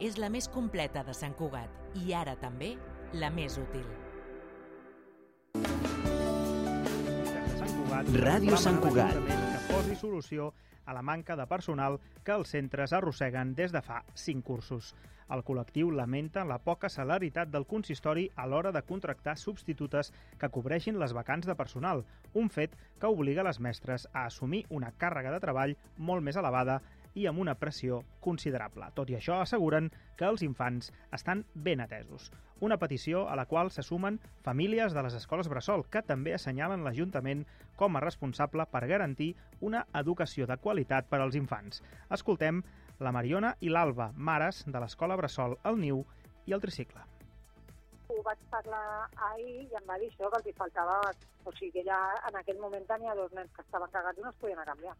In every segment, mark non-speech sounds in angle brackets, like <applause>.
és la més completa de Sant Cugat i ara també la més útil. Ràdio Sant Cugat. Que posi solució a la manca de personal que els centres arrosseguen des de fa 5 cursos. El col·lectiu lamenta la poca celeritat del consistori a l'hora de contractar substitutes que cobreixin les vacants de personal, un fet que obliga les mestres a assumir una càrrega de treball molt més elevada i amb una pressió considerable. Tot i això, asseguren que els infants estan ben atesos. Una petició a la qual se sumen famílies de les escoles Bressol, que també assenyalen l'Ajuntament com a responsable per garantir una educació de qualitat per als infants. Escoltem la Mariona i l'Alba, mares de l'escola Bressol, el Niu i el Tricicle. Ho vaig parlar ahir i em va dir això, que els hi faltava... O sigui, que ja en aquell moment tenia dos nens que estaven cagats i no es podien canviar.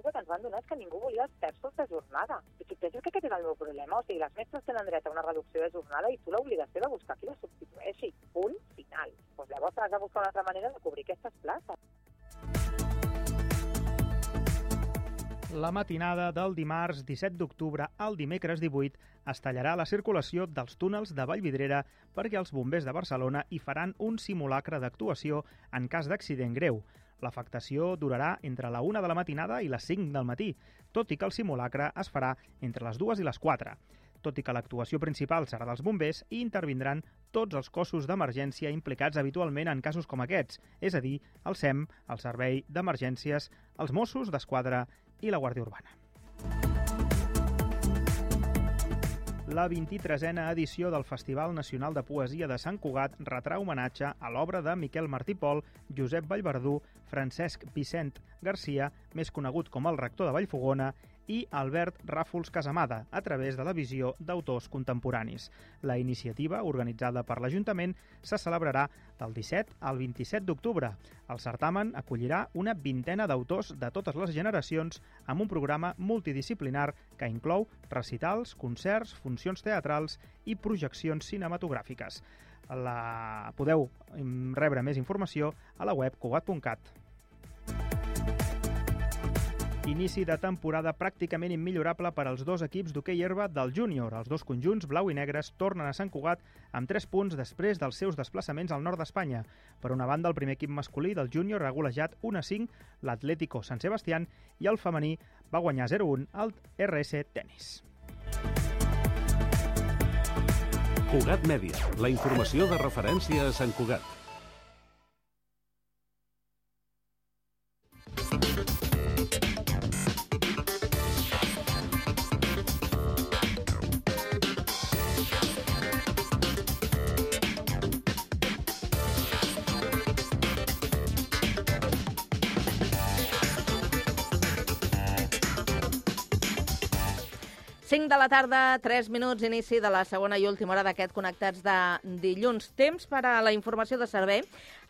El que ens van donar és que ningú volia els terços de jornada. I tu penses que aquest era el meu problema? O sigui, les mestres tenen dret a una reducció de jornada i tu l'obligació de buscar qui la substitueixi. Punt final. Doncs llavors has de buscar una altra manera de cobrir aquestes places. La matinada del dimarts 17 d'octubre al dimecres 18 es tallarà la circulació dels túnels de Vallvidrera perquè els bombers de Barcelona hi faran un simulacre d'actuació en cas d'accident greu. L'afectació durarà entre la 1 de la matinada i les 5 del matí, tot i que el simulacre es farà entre les 2 i les 4 tot i que l'actuació principal serà dels bombers i intervindran tots els cossos d'emergència implicats habitualment en casos com aquests, és a dir, el SEM, el Servei d'Emergències, els Mossos d'Esquadra i la Guàrdia Urbana. La 23a edició del Festival Nacional de Poesia de Sant Cugat retrà homenatge a l'obra de Miquel Martí Pol, Josep Vallverdú, Francesc Vicent Garcia, més conegut com el rector de Vallfogona, i Albert Ràfols Casamada, a través de la visió d'autors contemporanis. La iniciativa, organitzada per l'Ajuntament, se celebrarà del 17 al 27 d'octubre. El certamen acollirà una vintena d'autors de totes les generacions amb un programa multidisciplinar que inclou recitals, concerts, funcions teatrals i projeccions cinematogràfiques. La... Podeu rebre més informació a la web cugat.cat. Inici de temporada pràcticament immillorable per als dos equips d'hoquei herba del júnior. Els dos conjunts, blau i negres, tornen a Sant Cugat amb 3 punts després dels seus desplaçaments al nord d'Espanya. Per una banda, el primer equip masculí del júnior ha golejat 1-5 l'Atlético San Sebastián i el femení va guanyar 0-1 al RS Tenis. Cugat Mèdia, la informació de referència a Sant Cugat. De la tarda, 3 minuts, inici de la segona i última hora d'aquest Connectats de dilluns. Temps per a la informació de servei.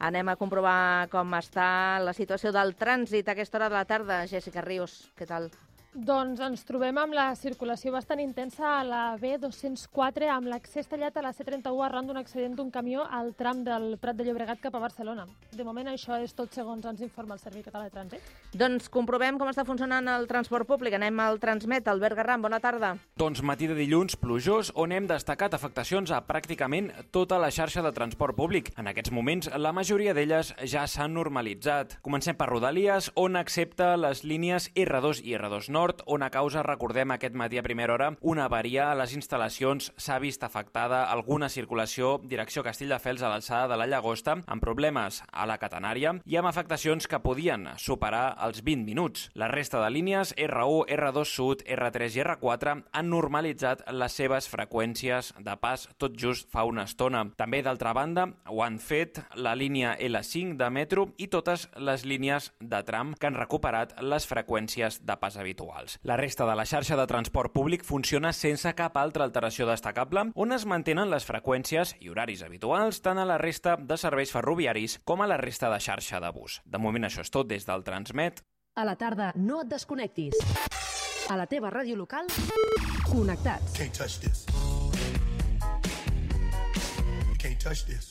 Anem a comprovar com està la situació del trànsit a aquesta hora de la tarda. Jessica Rius, què tal? Doncs ens trobem amb la circulació bastant intensa a la B204 amb l'accés tallat a la C31 arran d'un accident d'un camió al tram del Prat de Llobregat cap a Barcelona. De moment això és tot segons ens informa el Servei Català de Trànsit. Doncs comprovem com està funcionant el transport públic. Anem al Transmet. Albert Garram, bona tarda. Doncs matí de dilluns plujós on hem destacat afectacions a pràcticament tota la xarxa de transport públic. En aquests moments la majoria d'elles ja s'han normalitzat. Comencem per Rodalies, on accepta les línies R2 i R2 Nord on a causa, recordem aquest matí a primera hora, una avaria a les instal·lacions s'ha vist afectada alguna circulació direcció Castelldefels a l'alçada de la Llagosta, amb problemes a la catenària i amb afectacions que podien superar els 20 minuts. La resta de línies R1, R2 Sud, R3 i R4 han normalitzat les seves freqüències de pas tot just fa una estona. També, d'altra banda, ho han fet la línia L5 de metro i totes les línies de tram que han recuperat les freqüències de pas habitual habituals. La resta de la xarxa de transport públic funciona sense cap altra alteració destacable, on es mantenen les freqüències i horaris habituals tant a la resta de serveis ferroviaris com a la resta de xarxa de bus. De moment això és tot des del Transmet. A la tarda no et desconnectis. A la teva ràdio local, connectats. Can't touch this. Can't touch this.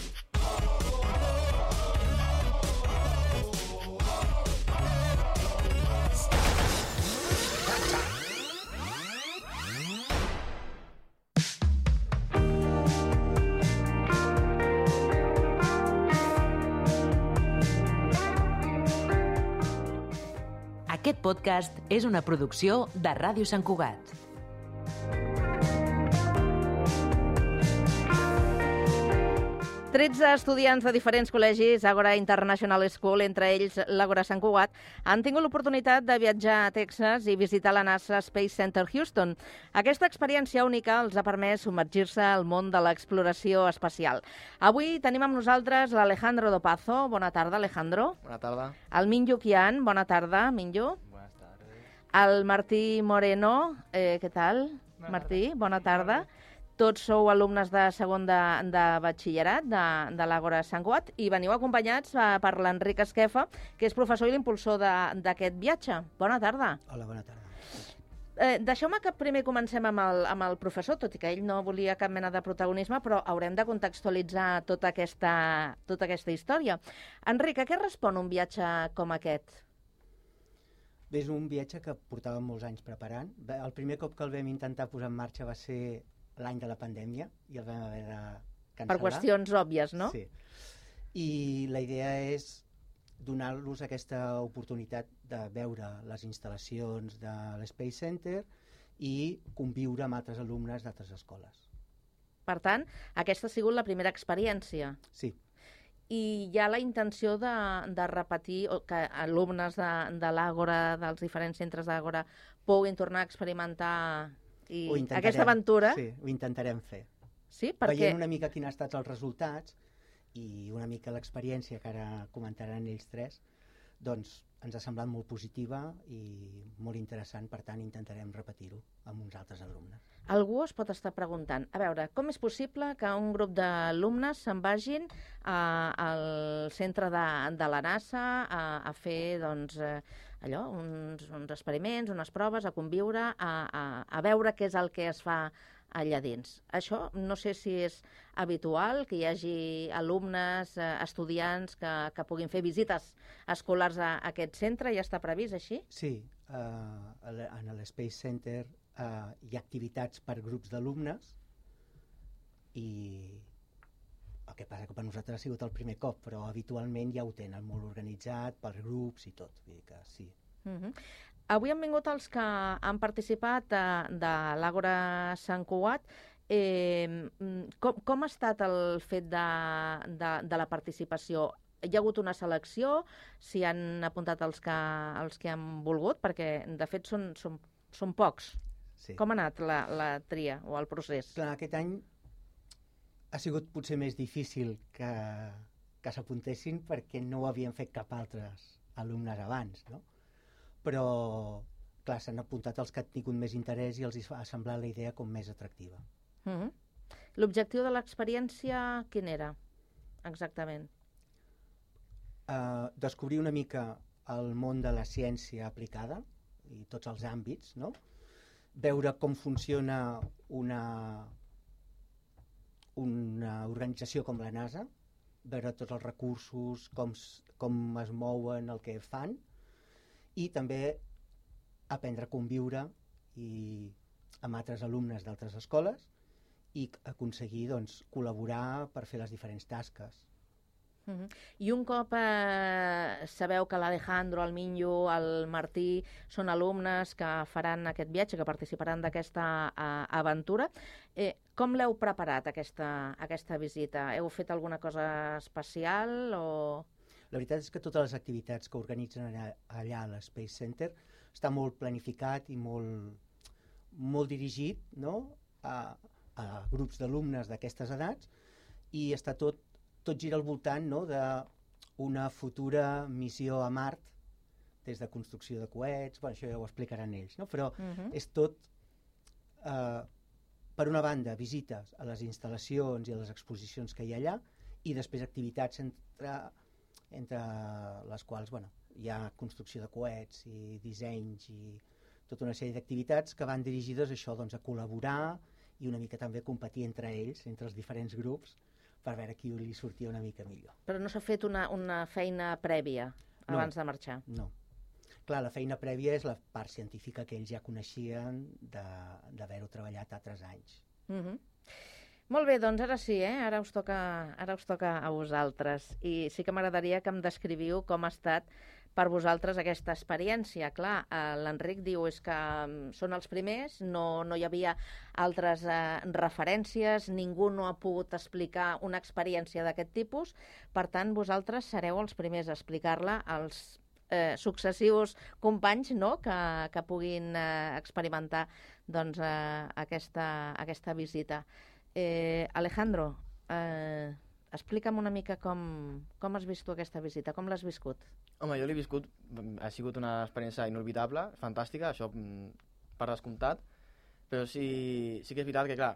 Aquest podcast és una producció de Ràdio Sant Cugat. Tretze estudiants de diferents col·legis, Agora International School, entre ells l'Agora Sant Cugat, han tingut l'oportunitat de viatjar a Texas i visitar la NASA Space Center Houston. Aquesta experiència única els ha permès submergir-se al món de l'exploració espacial. Avui tenim amb nosaltres l'Alejandro Dopazo. Bona tarda, Alejandro. Bona tarda. El Minjo Kian. Bona tarda, Minjo. Buenas tardes. El Martí Moreno. Eh, què tal, Martí? Bona tarda. Tots sou alumnes de segon de, de batxillerat de, de l'Àgora Sant Cugat i veniu acompanyats eh, per l'Enric Esquefa, que és professor i l'impulsor d'aquest viatge. Bona tarda. Hola, bona tarda. Eh, Deixeu-me que primer comencem amb el, amb el professor, tot i que ell no volia cap mena de protagonisme, però haurem de contextualitzar tota aquesta, tota aquesta història. Enric, a què respon un viatge com aquest? Bé, és un viatge que portàvem molts anys preparant. El primer cop que el vam intentar posar en marxa va ser l'any de la pandèmia i el vam haver de cancel·lar. Per qüestions òbvies, no? Sí. I la idea és donar-los aquesta oportunitat de veure les instal·lacions de l'Space Center i conviure amb altres alumnes d'altres escoles. Per tant, aquesta ha sigut la primera experiència. Sí, I hi ha la intenció de, de repetir, o que alumnes de, de l'Àgora, dels diferents centres d'Àgora, puguin tornar a experimentar i aquesta aventura. Sí, ho intentarem fer. Sí, perquè... veient una mica quins han estat els resultats i una mica l'experiència que ara comentaran ells tres, doncs ens ha semblat molt positiva i molt interessant, per tant intentarem repetir-ho amb uns altres alumnes. Algú es pot estar preguntant, a veure, com és possible que un grup d'alumnes se'n vagin a, al centre de, de la NASA a, a fer, doncs, eh, allò, uns, uns experiments, unes proves, a conviure, a, a, a veure què és el que es fa allà dins. Això no sé si és habitual que hi hagi alumnes, eh, estudiants que, que puguin fer visites escolars a, a aquest centre, ja està previst així? Sí, eh, en l'Space Center eh, hi ha activitats per grups d'alumnes i que passa que per nosaltres ha sigut el primer cop, però habitualment ja ho tenen molt organitzat per grups i tot, vull dir que sí. Uh -huh. Avui han vingut els que han participat de, de l'Àgora Sant Cugat. Eh, mm, com, com ha estat el fet de, de, de la participació? Hi ha hagut una selecció? S'hi han apuntat els que, els que han volgut? Perquè, de fet, són, són, són pocs. sí. Com ha anat la, la tria o el procés? Clar, aquest any ha sigut potser més difícil que, que s'apuntessin perquè no ho havien fet cap altres alumnes abans, no? Però, clar, s'han apuntat els que han tingut més interès i els ha semblat la idea com més atractiva. Uh -huh. L'objectiu de l'experiència quin era, exactament? Uh, descobrir una mica el món de la ciència aplicada i tots els àmbits, no? Veure com funciona una, una organització com la NASA, veure tots els recursos, com, com es mouen, el que fan, i també aprendre a conviure i amb altres alumnes d'altres escoles i aconseguir doncs, col·laborar per fer les diferents tasques. Uh -huh. I un cop eh, sabeu que l'Alejandro, el Minyo, el Martí són alumnes que faran aquest viatge, que participaran d'aquesta eh, aventura, eh, com l'heu preparat, aquesta, aquesta visita? Heu fet alguna cosa especial o...? La veritat és que totes les activitats que organitzen allà, allà a l'Space Center està molt planificat i molt, molt dirigit no? a, a grups d'alumnes d'aquestes edats i està tot, tot gira al voltant no? d'una futura missió a Mart des de construcció de coets, bueno, això ja ho explicaran ells, no? però Uh -huh. és tot, eh, per una banda, visites a les instal·lacions i a les exposicions que hi ha allà, i després activitats entre, entre les quals bueno, hi ha construcció de coets i dissenys i tota una sèrie d'activitats que van dirigides a això, doncs, a col·laborar i una mica també a competir entre ells, entre els diferents grups, per veure qui li sortia una mica millor. Però no s'ha fet una, una feina prèvia No. abans de marxar. No. Clar, la feina prèvia és la part científica que ells ja coneixien de- d'haver-ho treballat altres anys. Uh -huh. Molt bé, doncs ara sí, eh? ara, us toca, ara us toca a vosaltres. I sí que m'agradaria que em descriviu com ha estat per vosaltres aquesta experiència. Clar, eh, l'Enric diu és que mm, són els primers, no, no hi havia altres eh, referències, ningú no ha pogut explicar una experiència d'aquest tipus, per tant, vosaltres sereu els primers a explicar-la als eh, successius companys no? que, que puguin eh, experimentar doncs, eh, aquesta, aquesta visita. Eh, Alejandro, eh, explica'm una mica com, com has vist tu aquesta visita, com l'has viscut? Home, jo l'he viscut, ha sigut una experiència inolvidable, fantàstica, això mm, per descomptat, però sí, sí que és veritat que, clar,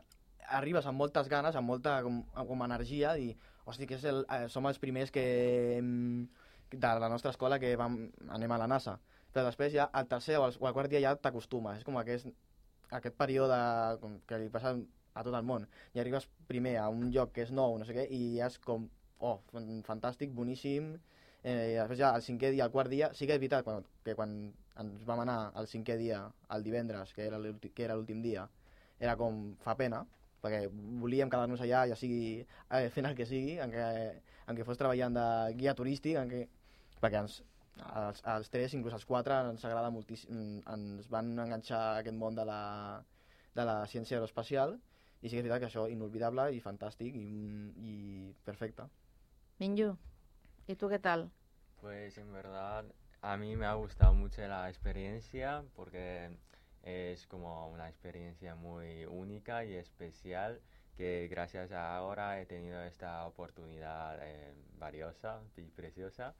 arribes amb moltes ganes, amb molta com, com energia, i, hosti, que és el, eh, som els primers que, mm, de la nostra escola que vam, anem a la NASA. Però després ja, al tercer o al, o al quart dia ja t'acostumes, és com aquest, aquest període com, que li passa a tot el món. I arribes primer a un lloc que és nou, no sé què, i ja és com, oh, fan- fantàstic, boníssim, eh, i després ja el cinquè dia, el quart dia, sí que és veritat quan, que quan ens vam anar el cinquè dia, el divendres, que era l'últim dia, era com, fa pena, perquè volíem quedar-nos allà, ja sigui eh, fent el que sigui, en què, en què fos treballant de guia turístic, en què, perquè ens, als, als tres, inclús als quatre, ens agrada moltíssim, ens van enganxar aquest món de la, de la ciència aeroespacial, i sí que és veritat que això inolvidable i fantàstic i, i perfecte. Minyu, ¿y tú qué tal? Pues en verdad a mí me ha gustado mucho la experiencia porque es como una experiencia muy única y especial que gracias a ahora he tenido esta oportunidad eh, valiosa y preciosa.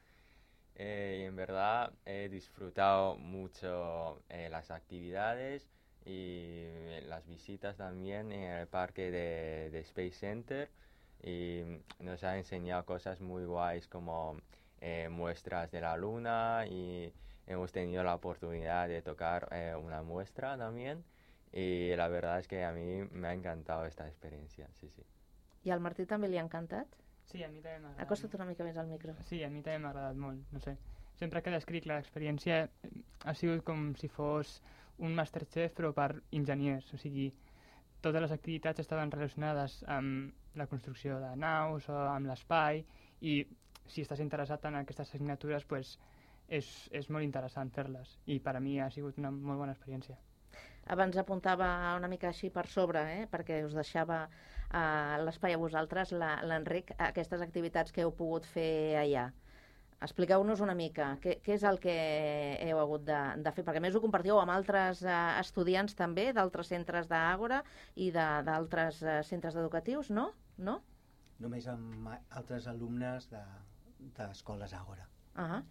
Eh, y en verdad he disfrutado mucho eh, las actividades y las visitas también en el parque de, de Space Center y nos ha enseñado cosas muy guays como eh, muestras de la luna y hemos tenido la oportunidad de tocar eh, una muestra también y la verdad es que a mí me ha encantado esta experiencia, sí, sí. I al Martí també li ha encantat? Sí, a mi també m'ha agradat. Acosta't una mica més al micro. Sí, a mi també m'ha agradat molt, no sé. Sempre que descric l'experiència eh, ha sigut com si fos un Masterchef però per enginyers, o sigui, totes les activitats estaven relacionades amb la construcció de naus o amb l'espai i si estàs interessat en aquestes assignatures pues, és, és molt interessant fer-les i per a mi ha sigut una molt bona experiència. Abans apuntava una mica així per sobre, eh? perquè us deixava uh, l'espai a vosaltres, l'Enric, aquestes activitats que heu pogut fer allà. Expliqueu-nos una mica què, què és el que heu hagut de, de fer, perquè a més ho compartiu amb altres uh, estudiants també, d'altres centres d'Àgora i de- d'altres uh, centres educatius, no? No? Només amb altres alumnes de- d'escoles de Àgora. Uh -huh.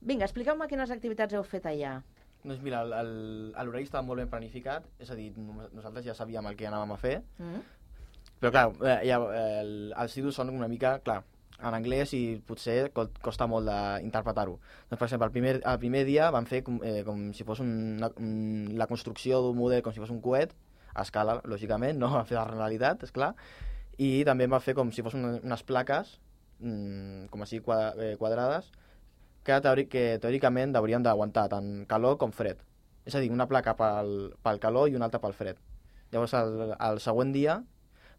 Vinga, expliqueu-me quines activitats heu fet allà. Doncs mira, l'horari estava molt ben planificat, és a dir, nosaltres ja sabíem el que anàvem a fer, Mm? però clar, eh, ja, el, els idus són una mica, clar, en anglès i potser co- costa molt d'interpretar-ho. Doncs, per exemple, el primer, el primer dia vam fer com, eh, com si fos una, un, la construcció d'un model com si fos un coet, a escala, lògicament, no <laughs> a fer la realitat, és clar, i també va fer com si fos unes plaques, mm, com així eh, quadrades, que, teòric, que teòricament haurien d'aguantar tant calor com fred. És a dir, una placa pel, pel calor i una altra pel fred. Llavors, el, el següent dia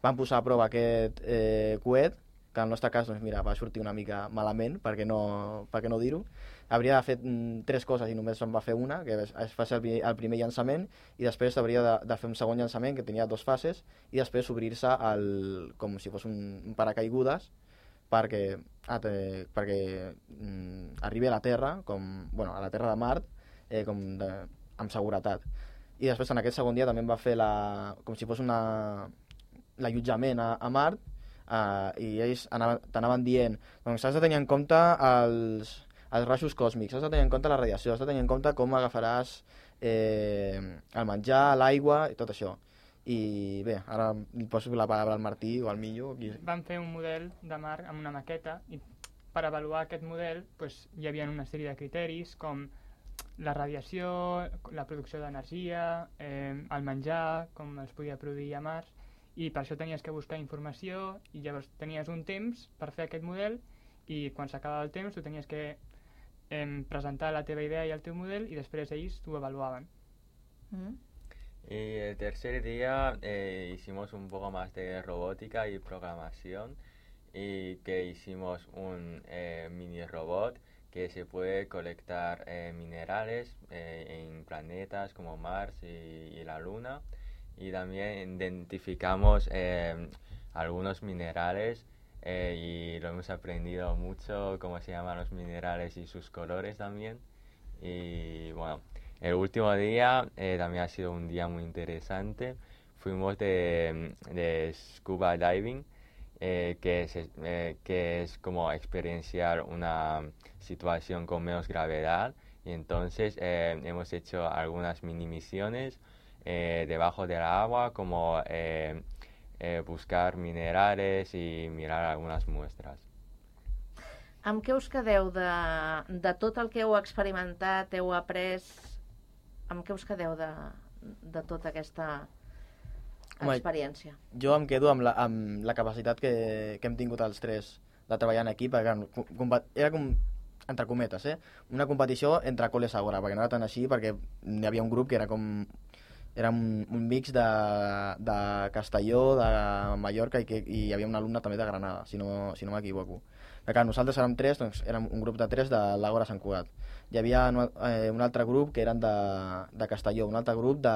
vam posar a prova aquest eh, coet, que en el nostre cas doncs, mira, va sortir una mica malament, per què no, per què no dir-ho. Hauria de fer mm, tres coses i només en va fer una, que es, fa ser el, el primer llançament, i després hauria de, de fer un segon llançament, que tenia dues fases, i després obrir-se com si fos un, un paracaigudes, perquè, ah, te, perquè mm, arribi a la Terra, com, bueno, a la Terra de Mart, eh, com de, amb seguretat. I després en aquest segon dia també va fer la, com si fos una l'allotjament a, a Mart eh, i ells t'anaven dient doncs has de tenir en compte els, els rajos còsmics, has de tenir en compte la radiació, has de tenir en compte com agafaràs eh, el menjar, l'aigua i tot això. I bé, ara li poso la paraula al Martí o al Millo. Qui... Vam fer un model de mar amb una maqueta i per avaluar aquest model pues, hi havia una sèrie de criteris com la radiació, la producció d'energia, eh, el menjar, com es podia produir a Mars, i per això tenies que buscar informació i llavors tenies un temps per fer aquest model i quan s'acabava el temps tu tenies que eh, presentar la teva idea i el teu model i després ells t'ho avaluaven. Mm. Y el tercer día eh, hicimos un poco más de robótica y programación y que hicimos un eh, mini robot que se puede colectar eh, minerales eh, en planetas como Mars y, y, la Luna y también identificamos eh, algunos minerales eh, y lo hemos aprendido mucho cómo se llaman los minerales y sus colores también. Y bueno el último día eh, también ha sido un día muy interesante. Fuimos de, de scuba diving eh, que, es, eh, que es como experienciar una situación con menos gravedad. Y entonces eh, hemos hecho algunas mini misiones eh, debajo del agua como eh, eh, buscar minerales y mirar algunas muestras. Amb què us quedeu de, de tot el que heu experimentat, heu après? Amb què us quedeu de, de tota aquesta Home, experiència? Jo em quedo amb la, amb la capacitat que, que hem tingut els tres de treballar en equip, perquè era com, entre cometes, eh? una competició entre col·les agora, perquè no era tan així, perquè hi havia un grup que era com era un, un mix de, de Castelló, de Mallorca i, que, i hi havia un alumne també de Granada, si no, si no m'equivoco. Nosaltres érem tres, doncs érem un grup de tres de l'Àgora Sant Cugat. Hi havia eh, un altre grup que eren de, de Castelló, un altre grup de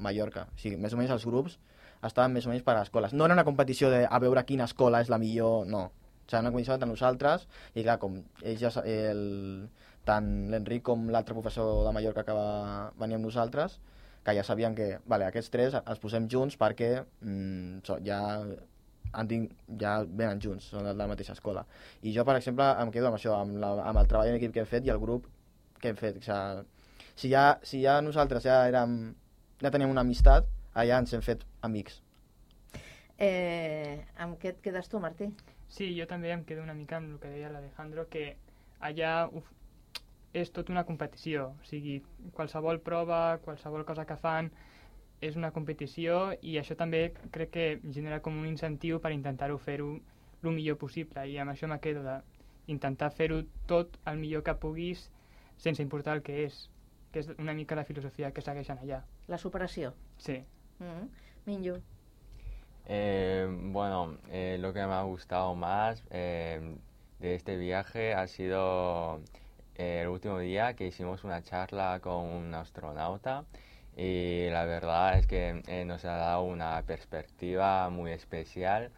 Mallorca. O sigui, més o menys els grups estaven més o menys per a escoles. No era una competició de a veure quina escola és la millor, no. O sigui, una competició entre nosaltres i clar, com ells ja, el, tant l'Enric com l'altre professor de Mallorca que va venir amb nosaltres, que ja sabien que vale, aquests tres els posem junts perquè mm, so, ja, han tinc, ja venen junts, són de la mateixa escola. I jo, per exemple, em quedo amb això, amb, la, amb el treball en equip que hem fet i el grup que hem fet. O sigui, si, ja, si ja nosaltres ja, érem, ja teníem una amistat, allà ens hem fet amics. Eh, amb què et quedes tu, Martí? Sí, jo també em quedo una mica amb el que deia l'Alejandro, que allà és tot una competició, o sigui, qualsevol prova, qualsevol cosa que fan és una competició i això també crec que genera com un incentiu per intentar-ho fer-ho el millor possible i amb això me quedo de intentar fer-ho tot el millor que puguis sense importar el que és, que és una mica la filosofia que segueixen allà. La superació. Sí. Mm -hmm. Minyo. Eh, bueno, eh, lo que me ha gustado más eh, de este viaje ha sido eh, el último día que hicimos una charla con un astronauta y la verdad es que eh, nos ha dado una perspectiva muy especial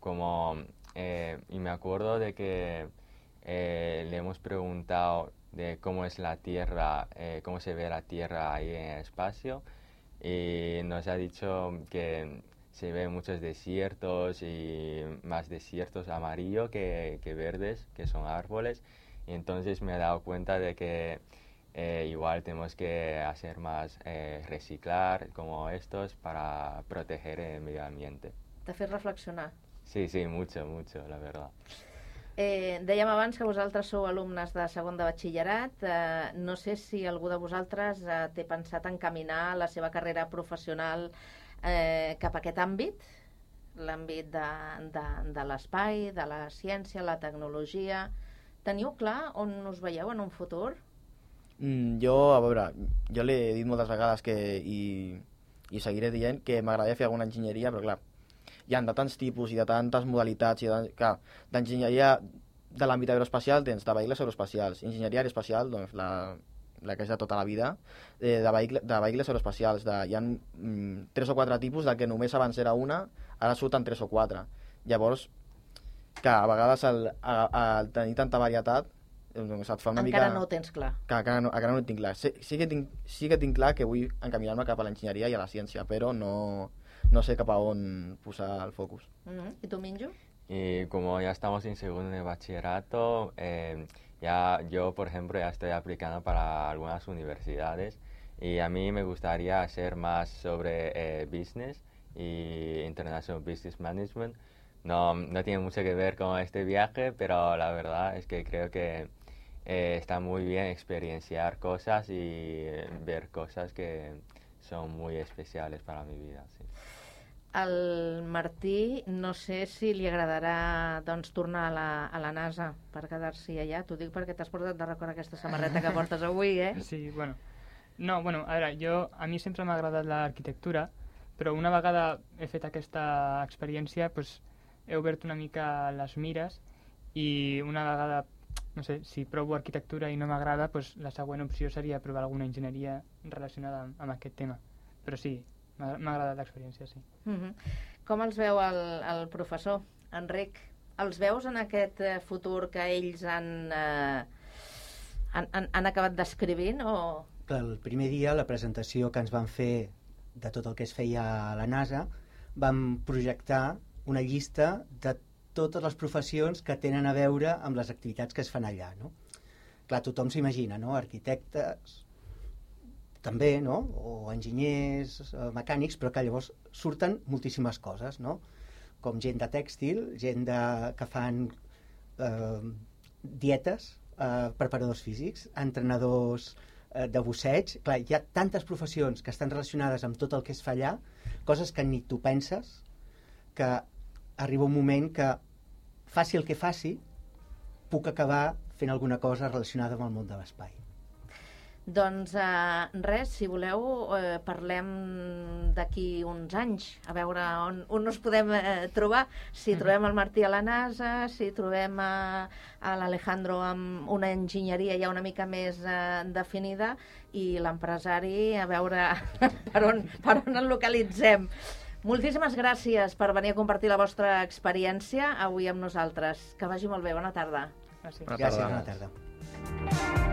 como eh, y me acuerdo de que eh, le hemos preguntado de cómo es la Tierra, eh, cómo se ve la Tierra ahí en el espacio y nos ha dicho que se ven muchos desiertos y más desiertos amarillo que, que verdes, que son árboles. Y entonces me he dado cuenta de que eh, igual tenemos que hacer más eh, reciclar como estos para proteger el medio ambiente. T'ha fet reflexionar. Sí, sí, mucho, mucho, la verdad. Eh, dèiem abans que vosaltres sou alumnes de segon de batxillerat. Eh, no sé si algú de vosaltres eh, té pensat encaminar la seva carrera professional eh, cap a aquest àmbit, l'àmbit de, de, de l'espai, de la ciència, la tecnologia. Teniu clar on us veieu en un futur? Mm, jo, a veure, jo l'he dit moltes vegades que, i, i seguiré dient que m'agradaria fer alguna enginyeria, però clar, hi ha de tants tipus i de tantes modalitats i de, clar, d'enginyeria de l'àmbit aeroespacial tens de vehicles aeroespacials, enginyeria aeroespacial, doncs la, la que és de tota la vida, eh, de, vehicle, de vehicles aeroespacials, de, hi ha mm, tres o quatre tipus del que només abans era una, ara surten tres o quatre. Llavors, que a vegades el, al tenir tanta varietat doncs et fa una Encara mica... no ho tens clar. Que encara no, encara no ho tinc clar. Sí, sí, que tinc, sí que tinc clar que vull encaminar-me cap a l'enginyeria i a la ciència, però no, no sé cap a on posar el focus. Mm -hmm. I tu, Minjo? Y como ya estamos en segundo de bachillerato, eh, Ya, yo, por ejemplo, ya estoy aplicando para algunas universidades y a mí me gustaría hacer más sobre eh, business y International Business Management. No, no tiene mucho que ver con este viaje, pero la verdad es que creo que eh, está muy bien experienciar cosas y eh, ver cosas que son muy especiales para mi vida. Sí. El Martí, no sé si li agradarà doncs, tornar a la, a la NASA per quedar-s'hi allà. T'ho dic perquè t'has portat de record aquesta samarreta que portes avui, eh? <laughs> Sí, bueno. No, bueno, a veure, jo, a mi sempre m'ha agradat l'arquitectura, però una vegada he fet aquesta experiència, pues, he obert una mica les mires i una vegada, no sé, si provo arquitectura i no m'agrada, pues, la següent opció seria provar alguna enginyeria relacionada amb, amb aquest tema. Però sí, m'ha agradat l'experiència, sí. Mm -hmm. Com els veu el, el professor, Enric? Els veus en aquest eh, futur que ells han, eh, han, han, han acabat descrivint o...? El primer dia, la presentació que ens van fer de tot el que es feia a la NASA, vam projectar una llista de totes les professions que tenen a veure amb les activitats que es fan allà, no? Clar, tothom s'imagina, no? Arquitectes, també, no? o enginyers, eh, mecànics, però que llavors surten moltíssimes coses, no? com gent de tèxtil, gent de, que fan eh, dietes, eh, preparadors físics, entrenadors eh, de busseig. Clar, hi ha tantes professions que estan relacionades amb tot el que es fa allà, coses que ni tu penses, que arriba un moment que faci el que faci, puc acabar fent alguna cosa relacionada amb el món de l'espai. Doncs eh, res, si voleu, eh, parlem d'aquí uns anys, a veure on, on nos podem eh, trobar. Si Mhm. trobem el Martí a la NASA, si trobem a, a l'Alejandro amb una enginyeria ja una mica més eh, definida i l'empresari a veure <laughs> per on, per on el localitzem. Moltíssimes gràcies per venir a compartir la vostra experiència avui amb nosaltres. Que vagi molt bé. Bona tarda. Gràcies. Bona Gràcies, bona tarda.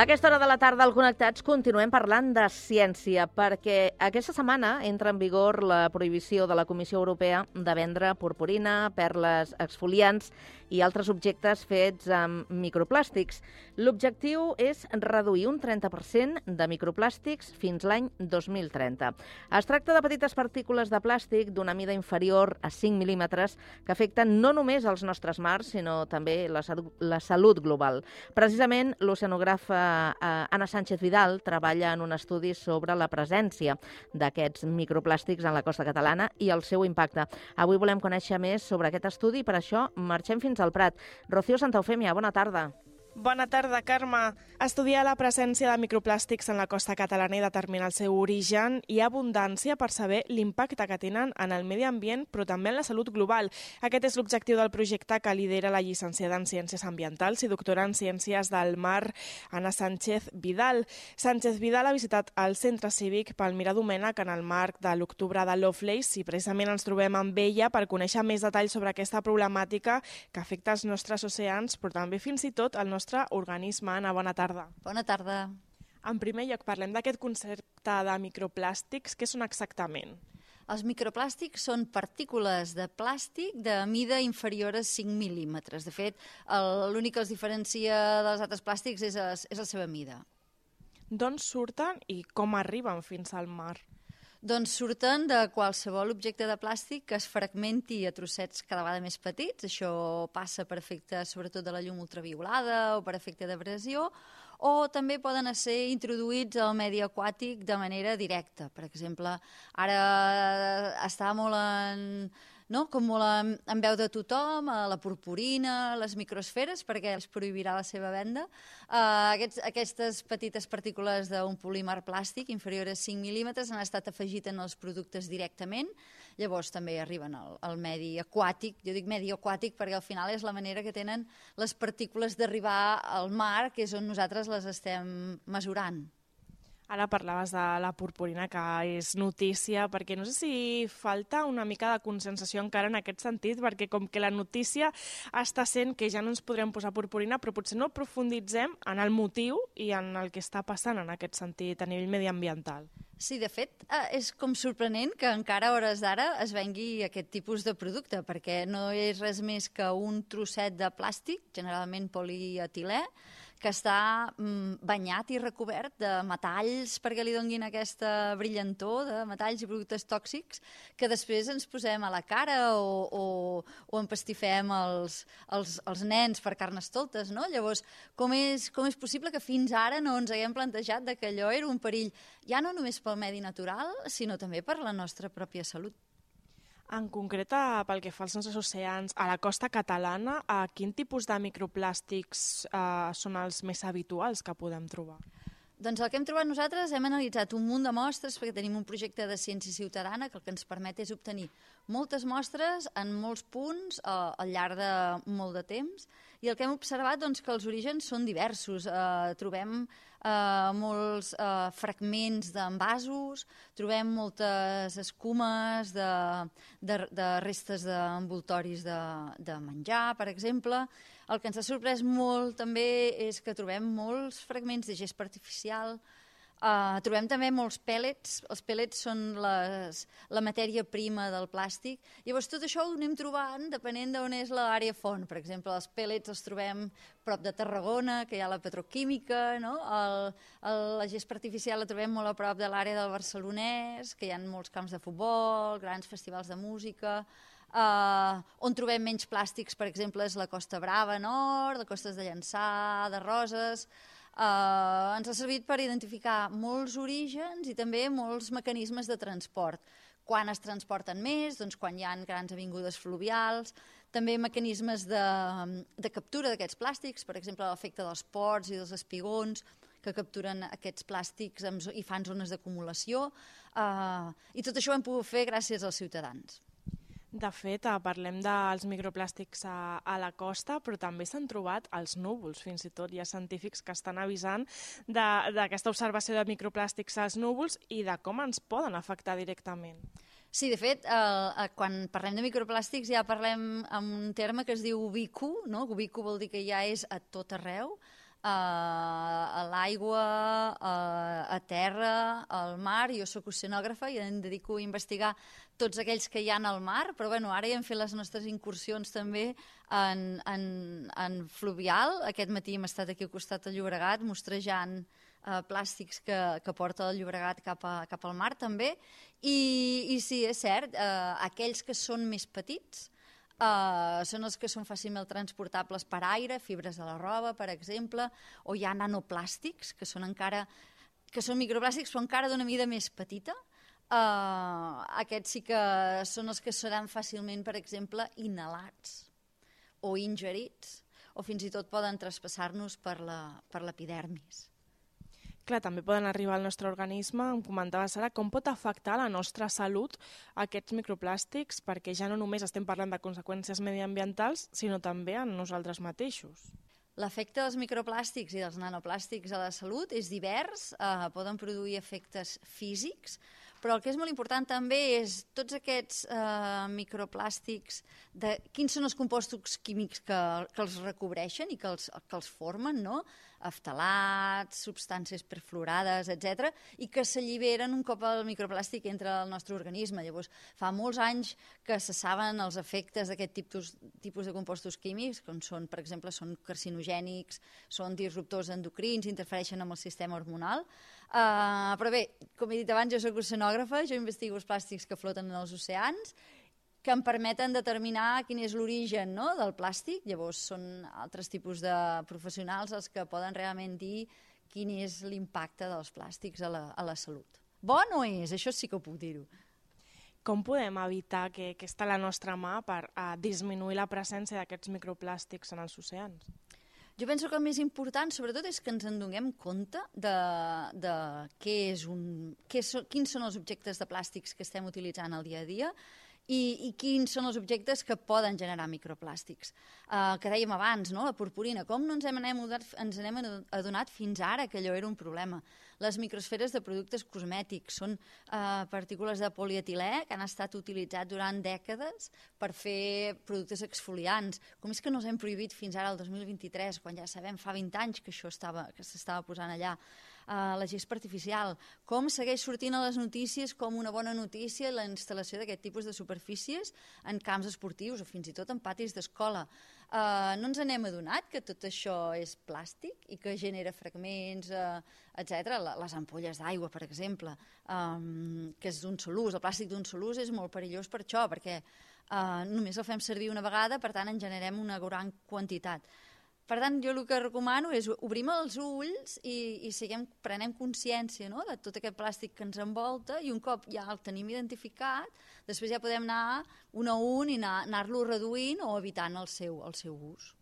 A aquesta hora de la tarda al Connectats continuem parlant de ciència perquè aquesta setmana entra en vigor la prohibició de la Comissió Europea de vendre purpurina, perles exfoliants i altres objectes fets amb microplàstics. L'objectiu és reduir un 30% de microplàstics fins l'any 2030. Es tracta de petites partícules de plàstic d'una mida inferior a 5 mil·límetres que afecten no només els nostres mars, sinó també la, la salut global. Precisament, l'oceanògrafa eh, Anna Sánchez Vidal treballa en un estudi sobre la presència d'aquests microplàstics en la costa catalana i el seu impacte. Avui volem conèixer més sobre aquest estudi i per això marxem fins al Prat. Rocío Santaufèmia, bona tarda. Bona tarda, Carme. Estudiar la presència de microplàstics en la costa catalana i determinar el seu origen i abundància per saber l'impacte que tenen en el medi ambient, però també en la salut global. Aquest és l'objectiu del projecte que lidera la llicenciada en Ciències Ambientals i doctora en Ciències del Mar, Anna Sánchez Vidal. Sánchez Vidal ha visitat el centre cívic Palmira Domènech en el marc de l'octubre de Lovelace i precisament ens trobem amb ella per conèixer més detalls sobre aquesta problemàtica que afecta els nostres oceans, però també fins i tot el nostre organisme. Anna, bona tarda. Bona tarda. En primer lloc, parlem d'aquest concepte de microplàstics. Què són exactament? Els microplàstics són partícules de plàstic de mida inferior a 5 mil·límetres. De fet, l'únic que els diferencia dels altres plàstics és, és la seva mida. D'on surten i com arriben fins al mar? Doncs surten de qualsevol objecte de plàstic que es fragmenti a trossets cada vegada més petits. Això passa per efecte sobretot de la llum ultraviolada o per efecte d'abrasió, o també poden ser introduïts al medi aquàtic de manera directa. Per exemple, ara està molt en no? com molt en, en veu de tothom, a la purpurina, les microsferes, perquè es prohibirà la seva venda. Uh, aquests, aquestes petites partícules d'un polímer plàstic inferior a 5 mil·límetres han estat afegit en els productes directament, llavors també arriben al, al medi aquàtic, jo dic medi aquàtic perquè al final és la manera que tenen les partícules d'arribar al mar, que és on nosaltres les estem mesurant. Ara parlaves de la purpurina, que és notícia, perquè no sé si falta una mica de consensació encara en aquest sentit, perquè com que la notícia està sent que ja no ens podrem posar purpurina, però potser no profunditzem en el motiu i en el que està passant en aquest sentit a nivell mediambiental. Sí, de fet, eh, és com sorprenent que encara a hores d'ara es vengui aquest tipus de producte, perquè no és res més que un trosset de plàstic, generalment polietilè, que està mm, banyat i recobert de metalls perquè li donguin aquesta brillantor de metalls i productes tòxics que després ens posem a la cara o, o, o empastifem els, els, els nens per carnestoltes, no? Llavors, com és, com és possible que fins ara no ens haguem plantejat que allò era un perill ja no només pel medi natural, sinó també per la nostra pròpia salut? En concret, pel que fa als nostres oceans, a la costa catalana, a quin tipus de microplàstics eh, són els més habituals que podem trobar? Doncs el que hem trobat nosaltres, hem analitzat un munt de mostres perquè tenim un projecte de ciència ciutadana que el que ens permet és obtenir moltes mostres en molts punts eh, al llarg de molt de temps i el que hem observat doncs, que els orígens són diversos. Eh, trobem eh, molts eh, fragments d'envasos, trobem moltes escumes de, de, de restes d'envoltoris de, de menjar, per exemple, el que ens ha sorprès molt també és que trobem molts fragments de gespa artificial, uh, trobem també molts pèl·lets, els pèl·lets són les, la matèria prima del plàstic, llavors tot això ho anem trobant depenent d'on és l'àrea font, per exemple els pèl·lets els trobem prop de Tarragona, que hi ha la petroquímica, no? el, el, la gespa artificial la trobem molt a prop de l'àrea del Barcelonès, que hi ha molts camps de futbol, grans festivals de música, Uh, on trobem menys plàstics, per exemple, és la Costa Brava Nord, la Costes de Llançà, de Roses... Uh, ens ha servit per identificar molts orígens i també molts mecanismes de transport. Quan es transporten més, doncs quan hi ha grans avingudes fluvials, també mecanismes de, de captura d'aquests plàstics, per exemple, l'efecte dels ports i dels espigons, que capturen aquests plàstics i fan zones d'acumulació. Uh, I tot això ho hem pogut fer gràcies als ciutadans. De fet, eh, parlem dels microplàstics a, a la costa, però també s'han trobat els núvols, fins i tot. Hi ha científics que estan avisant d'aquesta observació de microplàstics als núvols i de com ens poden afectar directament. Sí, de fet, eh, quan parlem de microplàstics ja parlem amb un terme que es diu ubicu, no? Ubicu vol dir que ja és a tot arreu, a l'aigua, a, a terra, al mar. Jo sóc oceanògrafa i em dedico a investigar tots aquells que hi ha al mar, però bueno, ara ja hem fet les nostres incursions també en, en, en fluvial. Aquest matí hem estat aquí al costat del Llobregat mostrejant eh, plàstics que, que porta el Llobregat cap, a, cap al mar també. I, i sí, és cert, eh, aquells que són més petits, Uh, són els que són fàcilment transportables per aire, fibres de la roba, per exemple, o hi ha nanoplàstics, que són encara que són microplàstics però encara d'una mida més petita. Uh, aquests sí que són els que seran fàcilment, per exemple, inhalats o ingerits, o fins i tot poden traspassar-nos per l'epidermis. Clar, també poden arribar al nostre organisme, em comentava Sara, com pot afectar la nostra salut aquests microplàstics, perquè ja no només estem parlant de conseqüències mediambientals, sinó també en nosaltres mateixos. L'efecte dels microplàstics i dels nanoplàstics a la salut és divers, eh, poden produir efectes físics, però el que és molt important també és tots aquests eh, microplàstics, de, quins són els compostos químics que, que els recobreixen i que els, que els formen, no? aftalats, substàncies perfluorades, etc, i que s'alliberen un cop el microplàstic entra al nostre organisme. Llavors, fa molts anys que se saben els efectes d'aquest tipus, tipus de compostos químics, com són, per exemple, són carcinogènics, són disruptors endocrins, interfereixen amb el sistema hormonal. Uh, però bé, com he dit abans, jo soc oceanògrafa, jo investigo els plàstics que floten en els oceans, que em permeten determinar quin és l'origen no, del plàstic. Llavors són altres tipus de professionals els que poden realment dir quin és l'impacte dels plàstics a la, a la salut. Bo no és, això sí que ho puc dir-ho. Com podem evitar que, que està a la nostra mà per uh, disminuir la presència d'aquests microplàstics en els oceans? Jo penso que el més important, sobretot, és que ens en donem compte de, de què és un, què so, quins són els objectes de plàstics que estem utilitzant al dia a dia i, i quins són els objectes que poden generar microplàstics. Uh, que dèiem abans, no? la purpurina, com no ens hem, adonat, ens n'hem adonat fins ara que allò era un problema? Les microsferes de productes cosmètics són uh, partícules de polietilè que han estat utilitzats durant dècades per fer productes exfoliants. Com és que no els hem prohibit fins ara, el 2023, quan ja sabem fa 20 anys que això estava, que s'estava posant allà? Uh, la gespa artificial, com segueix sortint a les notícies com una bona notícia la instal·lació d'aquest tipus de superfícies en camps esportius o fins i tot en patis d'escola. Uh, no ens n'hem adonat que tot això és plàstic i que genera fragments, uh, etc. Les ampolles d'aigua, per exemple, um, que és d'un sol ús. El plàstic d'un sol ús és molt perillós per això, perquè uh, només el fem servir una vegada, per tant en generem una gran quantitat. Per tant, jo el que recomano és obrim els ulls i, i siguem, prenem consciència no? de tot aquest plàstic que ens envolta i un cop ja el tenim identificat, després ja podem anar un a un i anar-lo anar reduint o evitant el seu, el seu ús.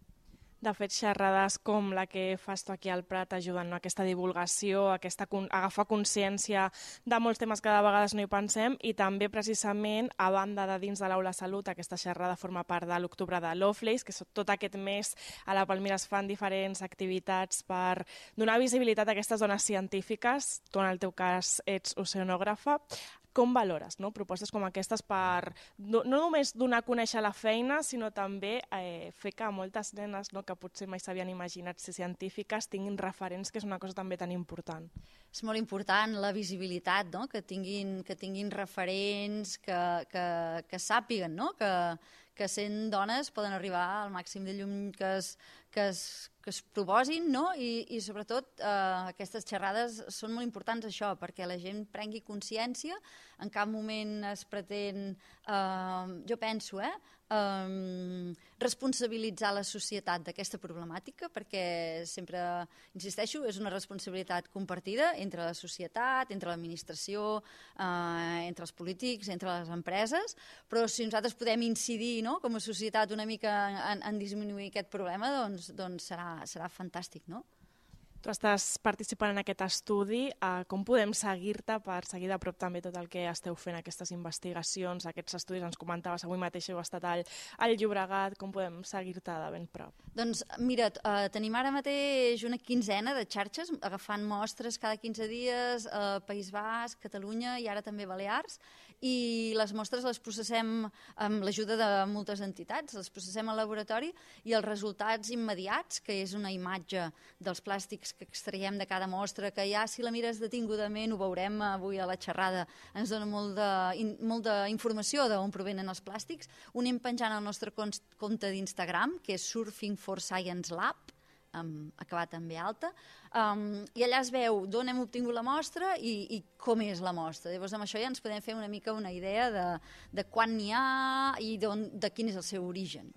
De fet, xerrades com la que fas tu aquí al Prat ajuden a aquesta divulgació, aquesta, a agafar consciència de molts temes que de vegades no hi pensem i també precisament a banda de dins de l'Aula Salut aquesta xerrada forma part de l'octubre de Lovelace, que tot aquest mes a la Palmira es fan diferents activitats per donar visibilitat a aquestes dones científiques. Tu en el teu cas ets oceanògrafa com valores no? propostes com aquestes per no, no només donar a conèixer la feina, sinó també eh, fer que moltes nenes no, que potser mai s'havien imaginat ser científiques tinguin referents, que és una cosa també tan important. És molt important la visibilitat, no? que, tinguin, que tinguin referents, que, que, que sàpiguen no? que, que sent dones poden arribar al màxim de llum que es, que es, que es proposin, no? I, i sobretot eh, aquestes xerrades són molt importants això, perquè la gent prengui consciència, en cap moment es pretén, eh, jo penso, eh, eh, responsabilitzar la societat d'aquesta problemàtica, perquè sempre, insisteixo, és una responsabilitat compartida entre la societat, entre l'administració, eh, entre els polítics, entre les empreses, però si nosaltres podem incidir no, com a societat una mica en, en disminuir aquest problema, doncs, doncs serà, serà fantàstic, no? Tu estàs participant en aquest estudi. Uh, com podem seguir-te per seguir de prop també tot el que esteu fent, aquestes investigacions, aquests estudis? Ens comentaves, avui mateix heu estat al, al Llobregat. Com podem seguir-te de ben prop? Doncs mira, uh, tenim ara mateix una quinzena de xarxes agafant mostres cada 15 dies uh, País Basc, Catalunya i ara també Balears i les mostres les processem amb l'ajuda de moltes entitats, les processem al laboratori i els resultats immediats, que és una imatge dels plàstics que extraiem de cada mostra, que ja si la mires detingudament, ho veurem avui a la xerrada, ens dona molt de, in, molt d'informació d'on provenen els plàstics. Ho anem penjant al nostre compte d'Instagram, que és Surfing for Science Lab, um, acabat amb B alta, um, i allà es veu d'on hem obtingut la mostra i, i com és la mostra. Llavors, amb això ja ens podem fer una mica una idea de, de quan n'hi ha i de quin és el seu origen.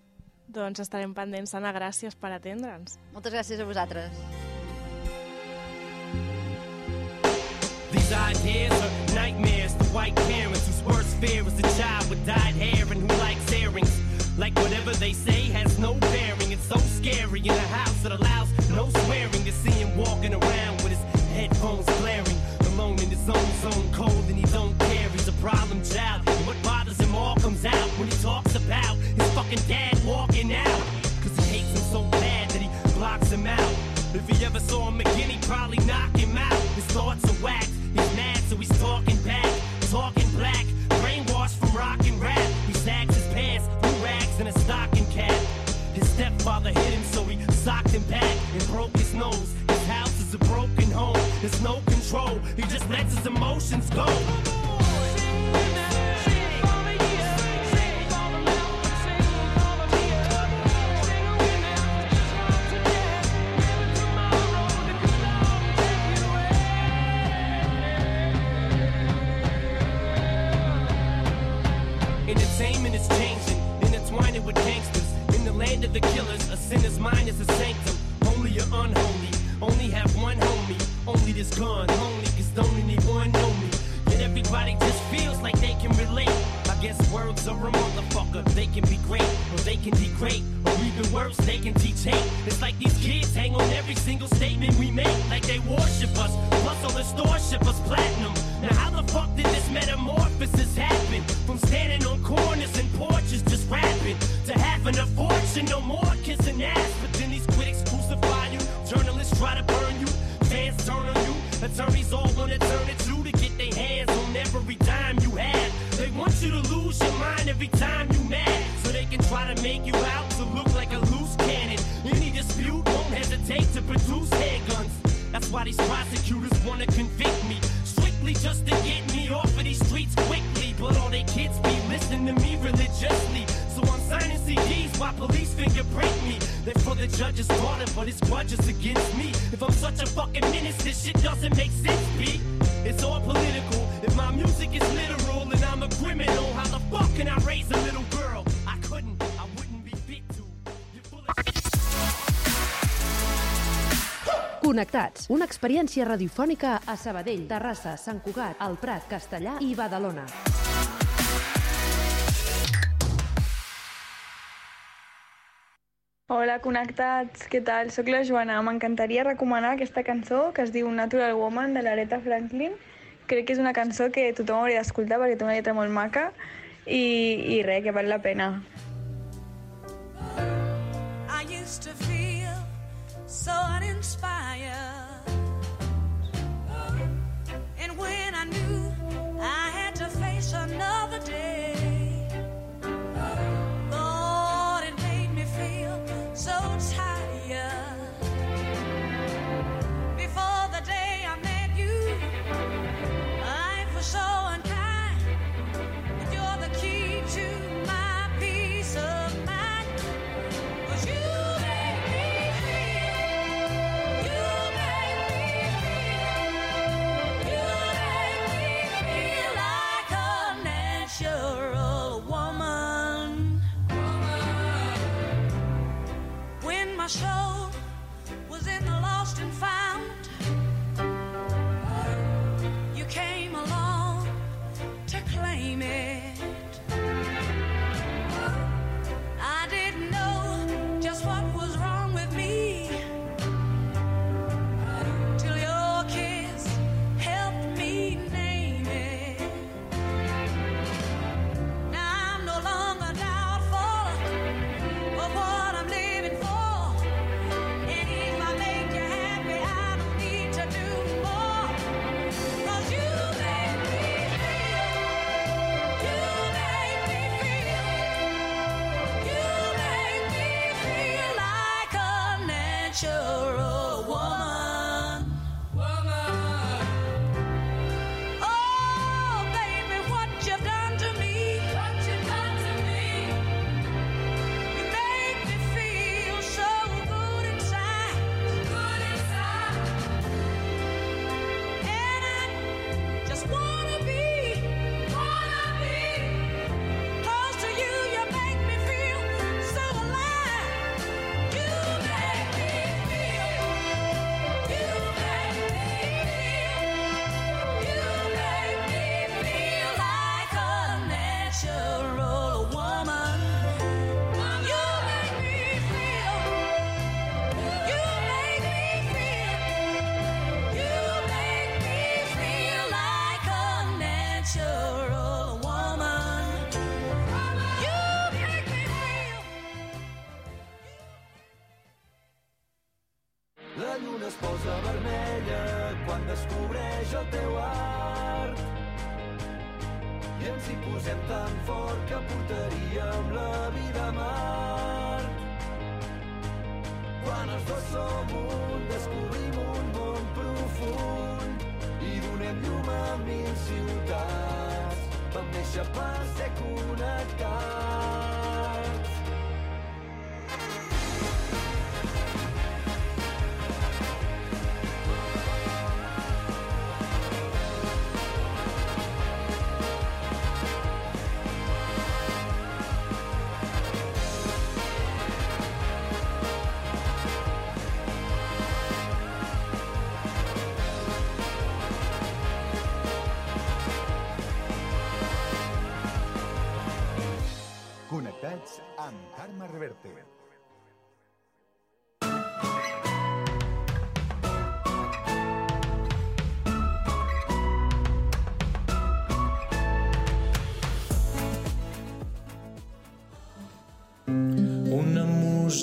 Doncs estarem pendents, Anna, gràcies per atendre'ns. Moltes gràcies a vosaltres. Ideas are nightmares to white parents whose worst fear is a child with dyed hair and who likes earrings. Like whatever they say has no bearing. It's so scary in a house that allows no swearing to see him walking around with his headphones blaring. Alone in his own zone, cold and he don't care. He's a problem child. And what bothers him all comes out when he talks about his fucking dad walking out. Cause he hates him so bad that he blocks him out. If he ever saw him again, he'd probably knock him out. His thoughts are whacked. So he's talking back. Talking black. Brainwashed from rock and rap. He sags his pants, blue rags, and a stocking cap. His stepfather hit him, so he socked him back and broke his nose. His house is a broken home. There's no control. He just lets his emotions go. Land of the killers, a sinner's mind is a sanctum. Only you're unholy, only have one homie. Only this gun, only cause don't anyone know me. Yet everybody just feels like they can relate. I guess words are a motherfucker. They can be great, or they can degrade, or even worse, they can teach hate. It's like these kids hang on every single statement we make, like they worship us. Plus, all the stores ship us platinum. Now, how the fuck did this metamorphosis happen? From standing on corners and porches rapping to having a fortune, no more kissing ass. But then these critics crucify you, journalists try to burn you, fans turn on you, attorneys all wanna turn it to to get their hands on every dime you have. They want you to lose your mind every time you mad, so they can try to make you out to look like a loose cannon. Any dispute won't hesitate to produce handguns. That's why these prosecutors wanna convict me. Just to get me off of these streets quickly. But all they kids be listening to me religiously. Signing CDs while police fingerprint me. They're for the judge's daughter, but it's grudges against me. If I'm such a fucking menace, this shit doesn't make sense, B. It's all political. If my music is literal and I'm a criminal, how the fuck can I raise a little girl? I couldn't, I wouldn't be to. Connectats, una experiència radiofònica a Sabadell, Terrassa, Sant Cugat, El Prat, Castellà i Badalona. Hola, connectats, què tal? Soc la Joana. M'encantaria recomanar aquesta cançó que es diu Natural Woman de l'Aretha Franklin. Crec que és una cançó que tothom hauria d'escoltar perquè té una lletra molt maca i, i res, que val la pena. I used to feel so uninspired.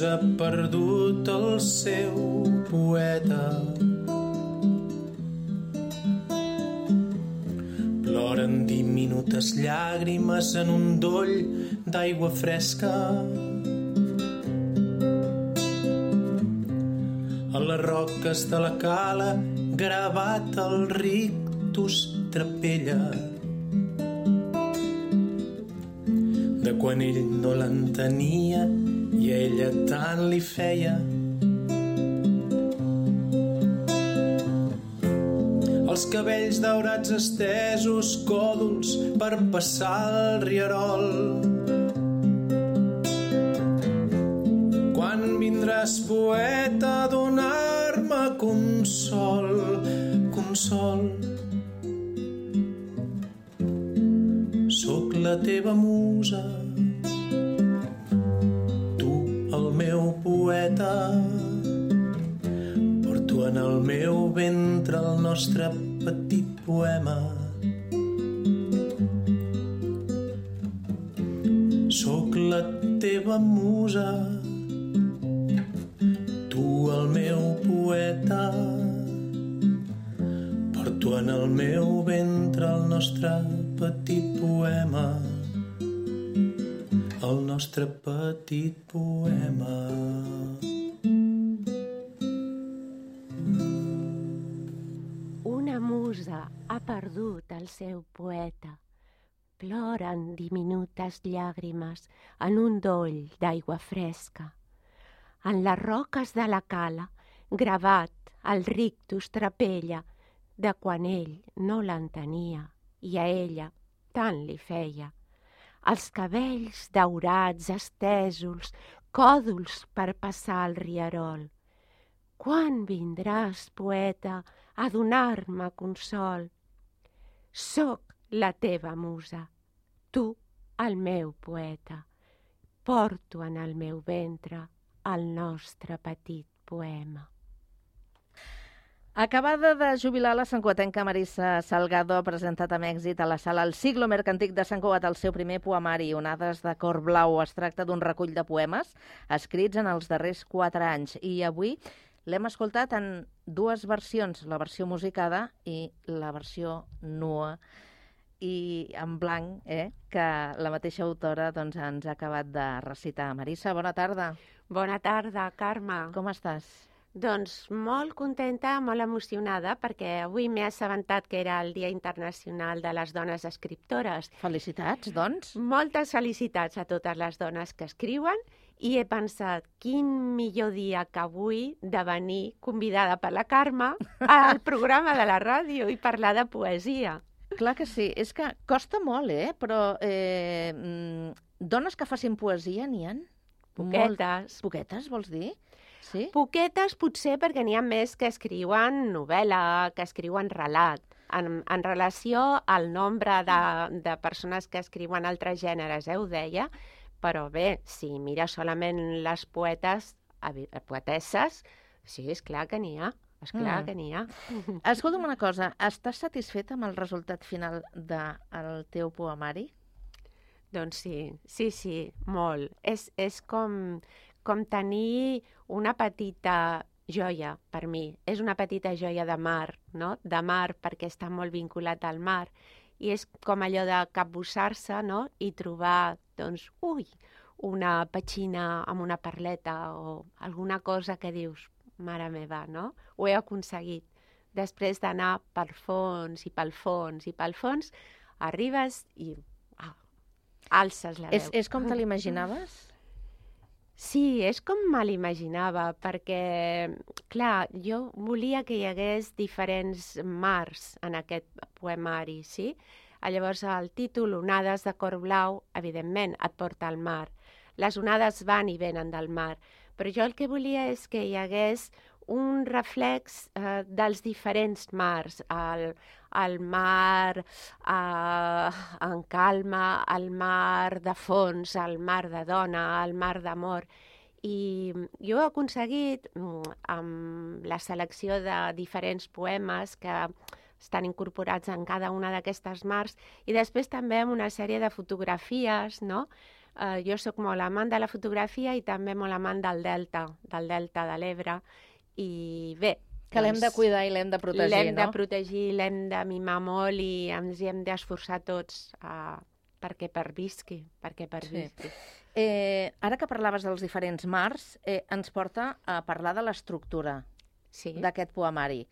Ha perdut el seu poeta. Ploren diminutes llàgrimes en un doll d'aigua fresca. A les roques de la cala gravat el rictus trapella de quan ell no l'entenia ella tant li feia. Els cabells daurats estesos, còdols per passar el rierol. Quan vindràs, poeta, a donar-me consol, consol. Sóc la teva musa, nostre petit poema. Sóc la teva musa, tu el meu poeta. Porto en el meu ventre el nostre petit poema. El nostre petit poema. Perdut el seu poeta. Ploren diminutes llàgrimes en un doll d'aigua fresca. En les roques de la cala, gravat el rictus trapella de quan ell no l'entenia i a ella tant li feia. Els cabells daurats, estesos, còdols per passar el rierol. Quan vindràs, poeta, a donar-me consol? Soc la teva musa, tu el meu poeta. Porto en el meu ventre el nostre petit poema. Acabada de jubilar la santcuatenca Marissa Salgado ha presentat amb èxit a la sala El siglo mercantic de Sant Cugat el seu primer poemari, Onades de cor blau. Es tracta d'un recull de poemes escrits en els darrers quatre anys i avui l'hem escoltat en dues versions, la versió musicada i la versió nua i en blanc, eh, que la mateixa autora doncs, ens ha acabat de recitar. Marissa, bona tarda. Bona tarda, Carme. Com estàs? Doncs molt contenta, molt emocionada, perquè avui m'he assabentat que era el Dia Internacional de les Dones Escriptores. Felicitats, doncs. Moltes felicitats a totes les dones que escriuen i he pensat, quin millor dia que avui de venir convidada per la Carme al <laughs> programa de la ràdio i parlar de poesia. Clar que sí. És que costa molt, eh? Però eh, mm, dones que facin poesia n'hi ha? Poquetes. Poquetes, vols dir? Sí? Poquetes potser perquè n'hi ha més que escriuen novel·la, que escriuen relat. En, en relació al nombre de, de persones que escriuen altres gèneres, eh, ho deia, però bé, si mires solament les poetes, evi- poetesses, sí, és clar que n'hi ha. És clar Mm. que n'hi ha. <laughs> Escolta'm una cosa, estàs satisfeta amb el resultat final del teu poemari? Doncs sí, sí, sí, molt. És, és com, com tenir una petita joia per mi. És una petita joia de mar, no? De mar perquè està molt vinculat al mar. I és com allò de capbussar-se, no? I trobar, doncs, ui, una petxina amb una perleta o alguna cosa que dius, mare meva, no? Ho he aconseguit. Després d'anar pel fons i pel fons i pel fons, arribes i ah, alces la veu. És, és com te l'imaginaves? Sí, és com me l'imaginava, perquè, clar, jo volia que hi hagués diferents mars en aquest poemari, sí? Ah, Llavors, el títol, Onades de cor blau, evidentment, et porta al mar. Les onades van i venen del mar, però jo el que volia és que hi hagués un reflex eh, dels diferents mars, el, el mar eh, en calma, el mar de fons, el mar de dona, el mar d'amor. I jo he aconseguit, mm, amb la selecció de diferents poemes que estan incorporats en cada una d'aquestes mars, i després també amb una sèrie de fotografies, no?, Eh, jo sóc molt amant de la fotografia i també molt amant del delta, del delta de l'Ebre. I bé, Que l'hem de cuidar i l'hem de protegir, l'hem no? de protegir, l'hem de mimar molt i ens hi hem d'esforçar tots uh, perquè pervisqui, perquè pervisqui. Eh, ara que parlaves dels diferents mars, eh, ens porta a parlar de l'estructura sí. d'aquest poemari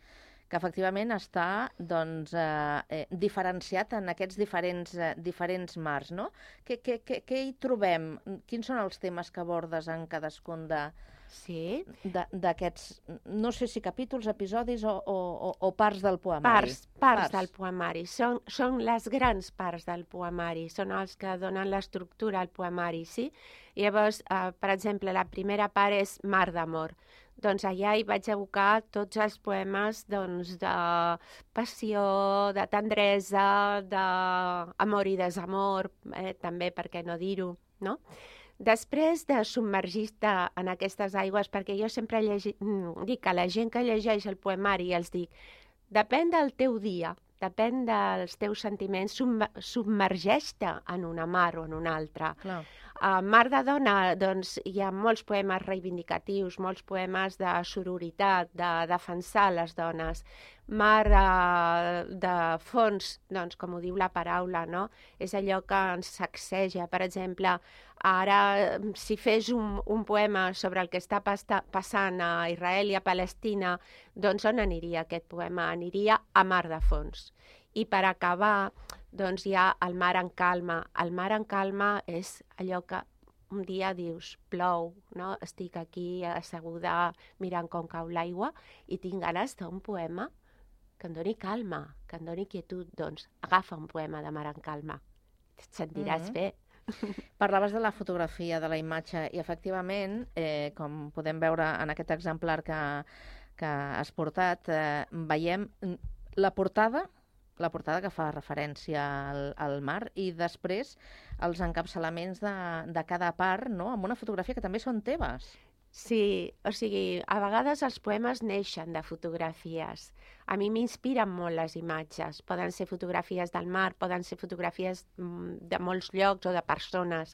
que efectivament està doncs, eh, eh, diferenciat en aquests diferents, eh, diferents mars. No? Què, què, què, què hi trobem? Quins són els temes que abordes en cadascun de sí. d'aquests, no sé si capítols, episodis o, o, o, o parts del poemari? Parts, parts, parts del poemari. Són, són les grans parts del poemari, són els que donen l'estructura al poemari, sí? I llavors, eh, per exemple, la primera part és Mar d'amor. Doncs allà hi vaig abocar tots els poemes doncs, de passió, de tendresa, d'amor i desamor, eh, també, per què no dir-ho, no? Després de submergir-te en aquestes aigües, perquè jo sempre llegi... mm, dic a la gent que llegeix el poemari els dic, depèn del teu dia, depèn dels teus sentiments, submer- submergeix-te en una mar o en una altra. Clar. A Mar de Dona, doncs, hi ha molts poemes reivindicatius, molts poemes de sororitat, de defensar les dones. Mar eh, de fons, doncs, com ho diu la paraula, no? És allò que ens sacseja. Per exemple, ara, si fes un, un poema sobre el que està pasta, passant a Israel i a Palestina, doncs on aniria aquest poema? Aniria a Mar de Fons. I per acabar, doncs hi ha el mar en calma. El mar en calma és allò que un dia dius, plou, no? estic aquí asseguda mirant com cau l'aigua i tinc ganes d'un poema que em doni calma, que em doni quietud. Doncs agafa un poema de mar en calma. Et sentiràs Mhm. bé. Parlaves de la fotografia, de la imatge, i efectivament, eh, com podem veure en aquest exemplar que, que has portat, eh, veiem la portada la portada que fa referència al, al mar i després els encapçalaments de, de cada part, no? amb una fotografia que també són teves. Sí, o sigui, a vegades els poemes neixen de fotografies. A mi m'inspiren molt les imatges. Poden ser fotografies del mar, poden ser fotografies mm, de molts llocs o de persones.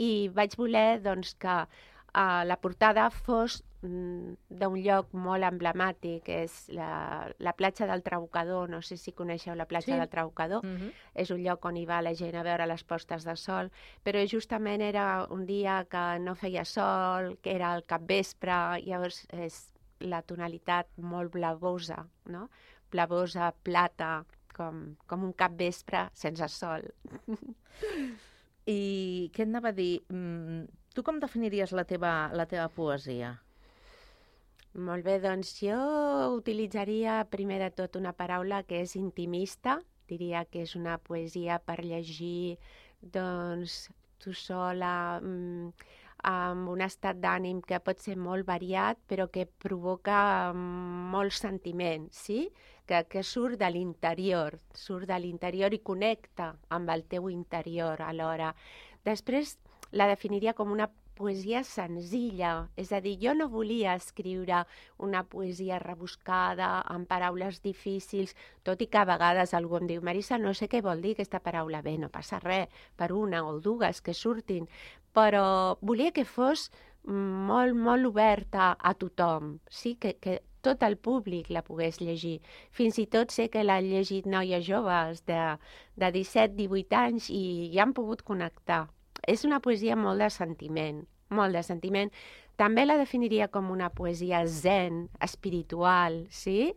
I vaig voler doncs, que uh, la portada fos d'un lloc molt emblemàtic, és la, la platja del Trabucador, no sé si coneixeu la platja Sí. del Trabucador, Mhm. és un lloc on hi va la gent a veure les postes de sol, però justament era un dia que no feia sol, que era el capvespre, llavors és la tonalitat molt blavosa, no? Blavosa, plata, com, com un capvespre sense sol. <laughs> I què et anava a dir? Mm, tu com definiries la teva, la teva poesia? Molt bé, doncs jo utilitzaria primer de tot una paraula que és intimista. Diria que és una poesia per llegir doncs, tu sola, mm, amb un estat d'ànim que pot ser molt variat, però que provoca mm, molts sentiments, sí? Que, que surt de l'interior, surt de l'interior i connecta amb el teu interior alhora. Després la definiria com una poesia senzilla, és a dir, jo no volia escriure una poesia rebuscada, amb paraules difícils, tot i que a vegades algú em diu Marisa, no sé què vol dir aquesta paraula. Bé, no passa res, per una o dues que surtin, però volia que fos molt, molt oberta a tothom, sí? que, que tot el públic la pogués llegir. Fins i tot sé que l'han llegit noies joves de, de 17-18 anys i hi han pogut connectar. És una poesia molt de sentiment, molt de sentiment. També la definiria com una poesia zen, espiritual, sí?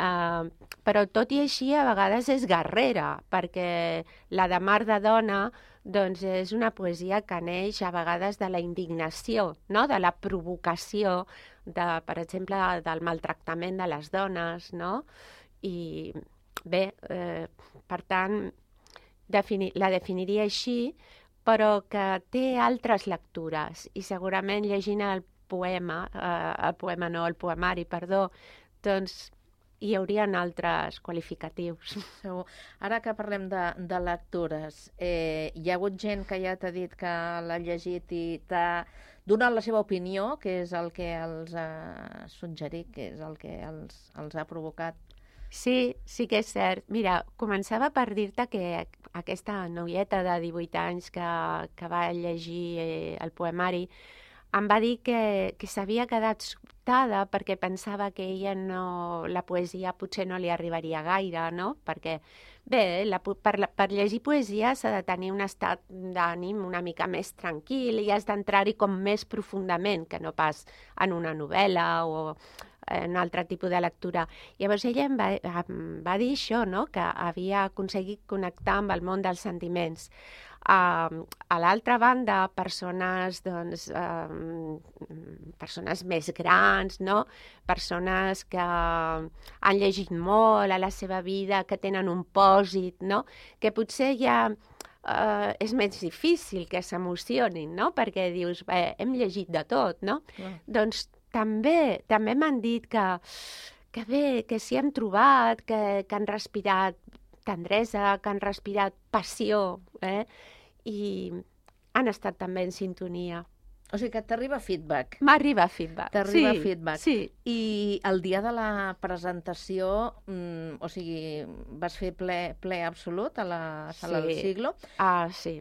Uh, però tot i així a vegades és guerrera, perquè la de Mar de Dona doncs és una poesia que neix a vegades de la indignació, no? de la provocació, de, per exemple, del maltractament de les dones, no? I bé, eh, per tant, defini la definiria així, però que té altres lectures i segurament llegint el poema, eh, el poema no, el poemari, perdó, doncs hi haurien altres qualificatius. <laughs> Segur. Ara que parlem de, de lectures, eh, hi ha hagut gent que ja t'ha dit que l'ha llegit i t'ha donat la seva opinió, que és el que els ha suggerit, que és el que els, els ha provocat. Sí, sí que és cert. Mira, començava per dir-te que aquesta noieta de 18 anys que, que va llegir eh, el poemari em va dir que, que s'havia quedat sobtada perquè pensava que ella no, la poesia potser no li arribaria gaire, no? Perquè, bé, la, per, la, per llegir poesia s'ha de tenir un estat d'ànim una mica més tranquil i has d'entrar-hi com més profundament que no pas en una novel·la o un altre tipus de lectura. Llavors ella em va, em va dir això, no? que havia aconseguit connectar amb el món dels sentiments. Uh, a l'altra banda, persones, doncs, uh, persones més grans, no? persones que han llegit molt a la seva vida, que tenen un pòsit, no? que potser ja uh, és més difícil que s'emocionin, no? perquè dius, bé, hem llegit de tot, no? Clar. Doncs també, també m'han dit que, que bé, que s'hi han trobat, que, que han respirat tendresa, que han respirat passió, eh? i han estat també en sintonia. O sigui que t'arriba feedback. M'arriba feedback, T'arriba sí, feedback. sí. I el dia de la presentació, mm, o sigui, vas fer ple, ple absolut a la sala Sí. del siglo. Ah, sí.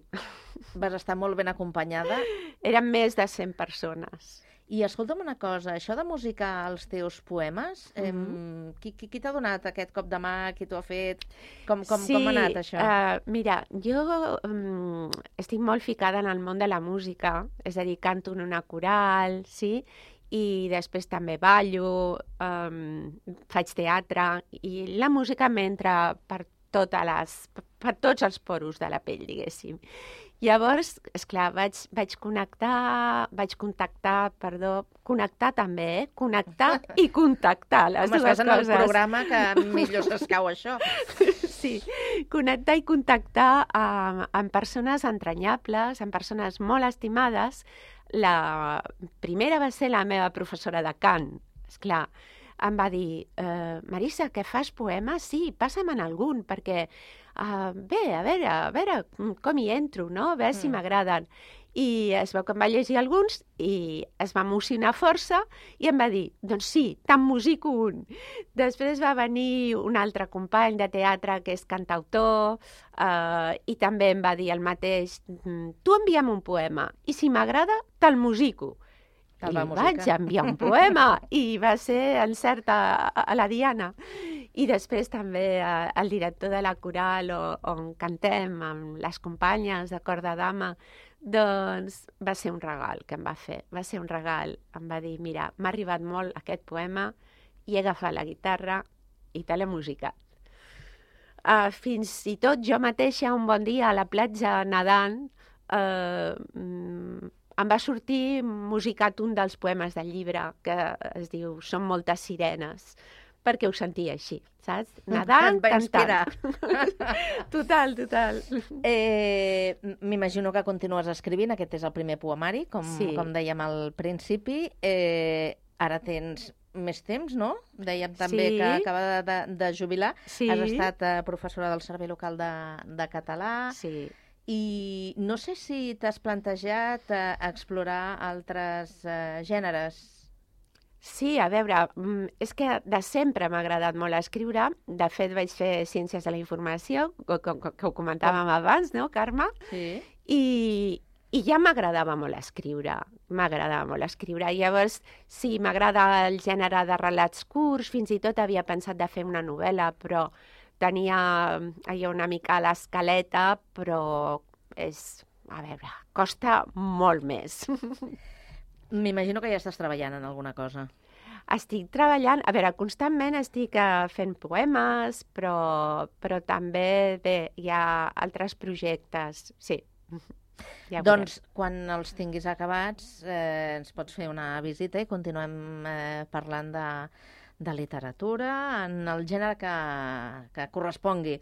Vas estar molt ben acompanyada. Eren més de 100 persones. I escolta'm una cosa, això de musicar els teus poemes, eh, Mhm. qui, qui, qui t'ha donat aquest cop de mà? Qui t'ho ha fet? Com, com, sí, com ha anat això? Uh, mira, jo um, estic molt ficada en el món de la música, és a dir, canto en una coral, sí? i després també ballo, um, faig teatre, i la música m'entra per, totes les, per tots els poros de la pell, diguéssim. Llavors, és clar, vaig, vaig connectar, vaig contactar, perdó, connectar també, eh? Connectar i contactar, les Home, dues estàs en el coses. programa que <laughs> millor s'escau això. Sí, connectar i contactar amb, amb persones entranyables, amb persones molt estimades. La primera va ser la meva professora de cant, és clar. Em va dir, eh, Marisa, que fas poemes? Sí, passa'm en algun, perquè uh, bé, a veure, a veure com hi entro, no? A veure si Mm. m'agraden. I es veu que em va llegir alguns i es va emocionar força i em va dir, doncs sí, te'n musico un. Després va venir un altre company de teatre que és cantautor eh, i també em va dir el mateix, "Mm, tu envia'm un poema i si m'agrada, te'l musico. Te'l I va musicar. vaig enviar un poema <laughs> i va ser encert a, a la Diana. I després també eh, el director de la coral o, on cantem amb les companyes de cor de dama, doncs va ser un regal que em va fer, va ser un regal. Em va dir, mira, m'ha arribat molt aquest poema i he agafat la guitarra i te l'he musicat. Uh, fins i tot jo mateixa un bon dia a la platja nedant uh, em va sortir musicat un dels poemes del llibre que es diu Són moltes sirenes perquè ho sentia així, saps? Inspirar. cantant. <laughs> total, total. Eh, M'imagino que continues escrivint, aquest és el primer poemari, com, Sí. com dèiem al principi. Eh, ara tens més temps, no? Dèiem també Sí. que acaba de, de, de jubilar. Sí. Has estat eh, professora del Servei Local de, de Català. Sí. I no sé si t'has plantejat eh, explorar altres eh, gèneres. Sí, a veure, mm, és que de sempre m'ha agradat molt escriure. De fet, vaig fer Ciències de la Informació, co- co- que ho comentàvem abans, no, Carme? Sí. I I ja m'agradava molt escriure, m'agradava molt escriure. Llavors, sí, m'agrada el gènere de relats curts, fins i tot havia pensat de fer una novel·la, però tenia allò una mica l'escaleta, però és, a veure, costa molt més. <laughs> M'imagino que ja estàs treballant en alguna cosa. Estic treballant, a veure, constantment estic eh, fent poemes, però, però també, bé, hi ha altres projectes, sí. <laughs> Ja doncs, quan els tinguis acabats, eh, ens pots fer una visita i continuem eh, parlant de, de literatura en el gènere que, que correspongui.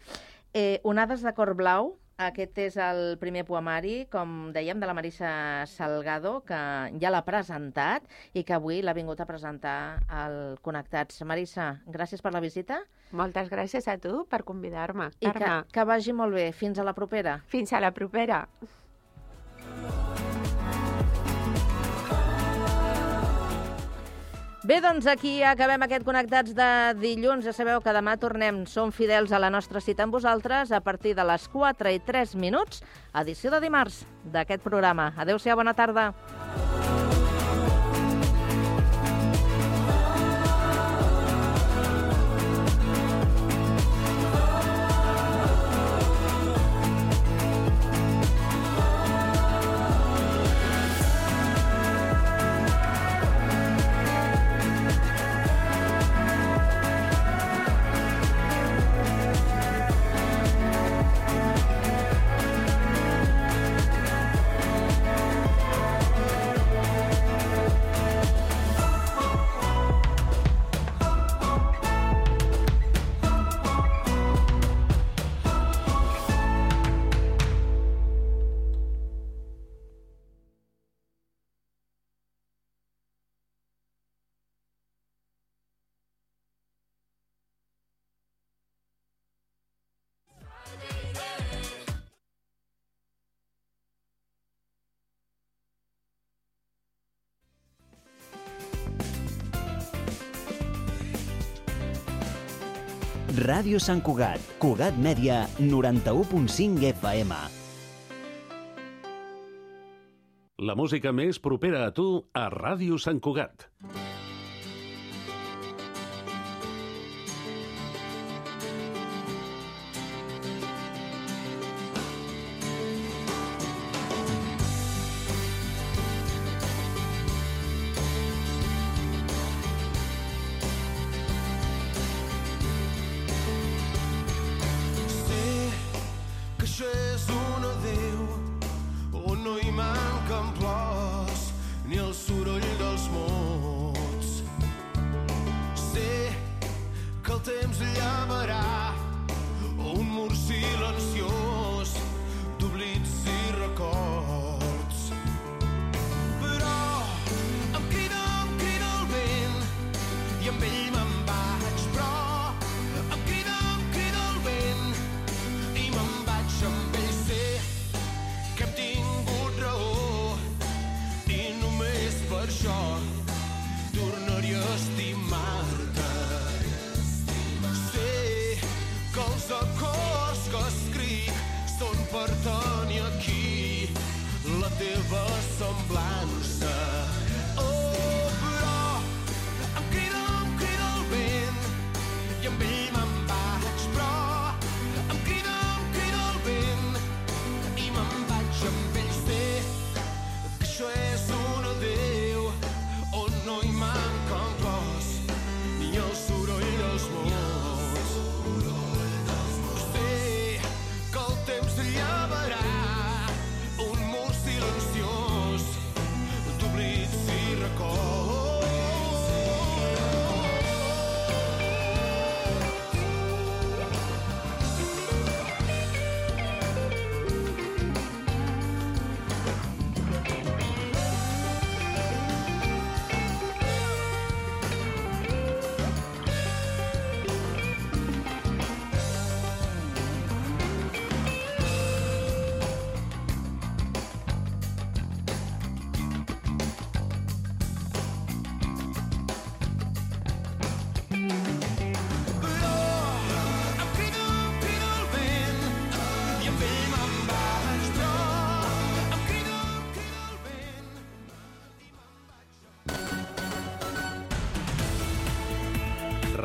Eh, Onades de cor blau, aquest és el primer poemari, com dèiem, de la Marisa Salgado, que ja l'ha presentat i que avui l'ha vingut a presentar al Connectats. Marisa, gràcies per la visita. Moltes gràcies a tu per convidar-me, I que, que vagi molt bé. Fins a la propera. Fins a la propera. Bé, doncs aquí acabem aquest Connectats de dilluns. Ja sabeu que demà tornem. Som fidels a la nostra cita amb vosaltres a partir de les 4 i 3 minuts, edició de dimarts d'aquest programa. Adéu-siau, bona tarda. Ràdio Sant Cugat, Cugat Mèdia, 91.5 FM. La música més propera a tu a Ràdio Sant Cugat. Sé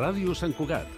Ràdio Sant Cugat,